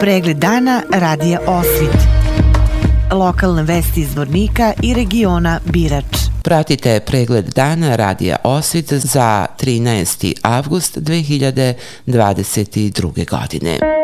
Pregled dana radija Osvit. Lokalne vesti iz Vornika i regiona Birač. Pratite pregled dana radija Osvit za 13. avgust 2022. godine.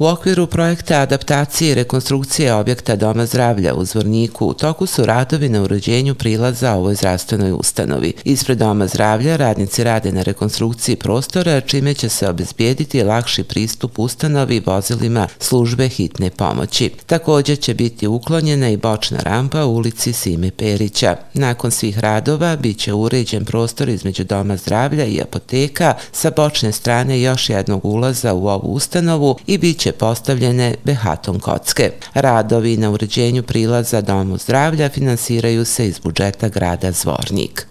U okviru projekta adaptacije i rekonstrukcije objekta Doma zdravlja u Zvorniku u toku su radovi na urođenju prilaza ovoj zdravstvenoj ustanovi. Ispred Doma zdravlja radnici rade na rekonstrukciji prostora, čime će se obezbijediti lakši pristup ustanovi vozilima službe hitne pomoći. Također će biti uklonjena i bočna rampa u ulici Sime Perića. Nakon svih radova bit će uređen prostor između Doma zdravlja i apoteka sa bočne strane još jednog ulaza u ovu ustanovu i bit biće postavljene behaton kocke. Radovi na uređenju prilaza Domu zdravlja finansiraju se iz budžeta grada Zvornik.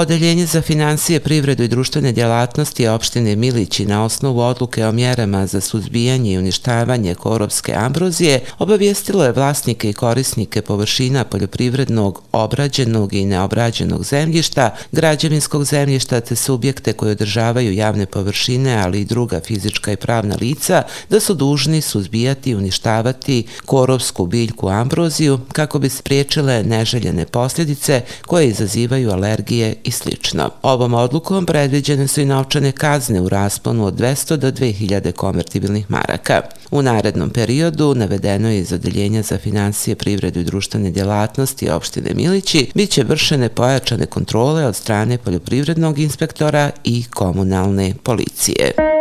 Odeljenje za financije, privredu i društvene djelatnosti opštine Milići na osnovu odluke o mjerama za suzbijanje i uništavanje korovske ambrozije obavijestilo je vlasnike i korisnike površina poljoprivrednog, obrađenog i neobrađenog zemljišta, građevinskog zemljišta te subjekte koje održavaju javne površine, ali i druga fizička i pravna lica, da su dužni suzbijati i uništavati korovsku biljku ambroziju kako bi spriječile neželjene posljedice koje izazivaju alergije i sl. Ovom odlukom predviđene su i novčane kazne u rasponu od 200 do 2000 konvertibilnih maraka. U narednom periodu navedeno je iz Odeljenja za financije, privredu i društvene djelatnosti opštine Milići bit će vršene pojačane kontrole od strane poljoprivrednog inspektora i komunalne policije.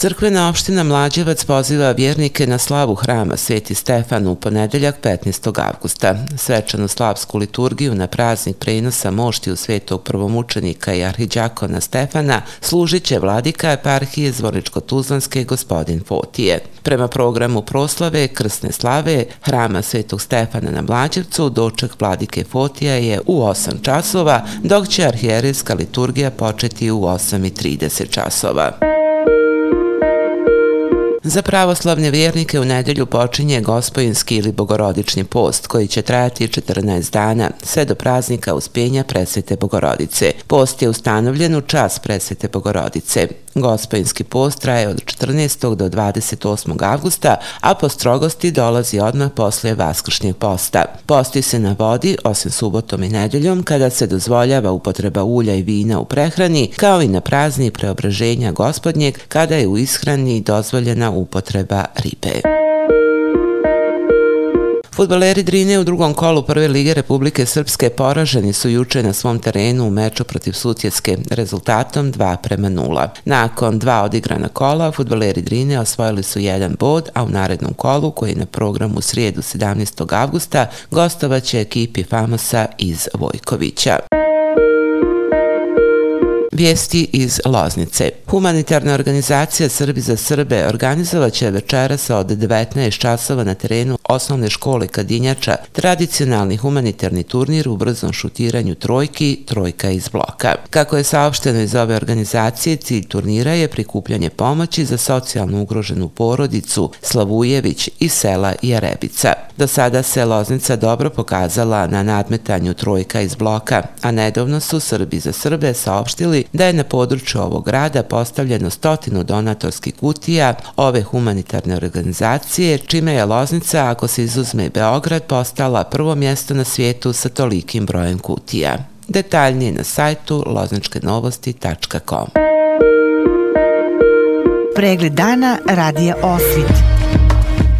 Crkvena opština Mlađevac poziva vjernike na slavu hrama Sveti Stefan u ponedeljak 15. avgusta. Svečanu slavsku liturgiju na praznik prenosa mošti u svetog prvomučenika i arhiđakona Stefana služit će vladika eparhije Zvorničko-Tuzlanske gospodin Fotije. Prema programu proslave Krsne slave hrama Svetog Stefana na Mlađevcu doček vladike Fotija je u 8 časova, dok će arhijerijska liturgija početi u 8.30 časova. Za pravoslavne vjernike u nedelju počinje gospojinski ili bogorodični post koji će trajati 14 dana, sve do praznika uspenja presvete bogorodice. Post je ustanovljen u čas presvete bogorodice. Gospojinski post traje od 14. do 28. avgusta, a po strogosti dolazi odmah poslije vaskršnjeg posta. Posti se na vodi, osim subotom i nedeljom, kada se dozvoljava upotreba ulja i vina u prehrani, kao i na prazni preobraženja gospodnjeg, kada je u ishrani dozvoljena upotreba ribe. Futbaleri Drine u drugom kolu Prve lige Republike Srpske poraženi su juče na svom terenu u meču protiv Sutjeske rezultatom 2 prema 0. Nakon dva odigrana kola, futbaleri Drine osvojili su jedan bod, a u narednom kolu, koji je na programu srijedu 17. avgusta, gostovaće ekipi Famosa iz Vojkovića. Vijesti iz Loznice. Humanitarna organizacija Srbi za Srbe organizovat će večeras od 19 časova na terenu osnovne škole Kadinjača tradicionalni humanitarni turnir u brzom šutiranju trojki, trojka iz bloka. Kako je saopšteno iz ove organizacije, cilj turnira je prikupljanje pomoći za socijalno ugroženu porodicu Slavujević iz sela Jarebica. Do sada se Loznica dobro pokazala na nadmetanju trojka iz bloka, a nedovno su Srbi za Srbe saopštili da je na području ovog grada postavljeno stotinu donatorskih kutija ove humanitarne organizacije, čime je Loznica, ako se izuzme Beograd, postala prvo mjesto na svijetu sa tolikim brojem kutija. Detaljnije na sajtu lozničkenovosti.com Pregled dana radija Osvit.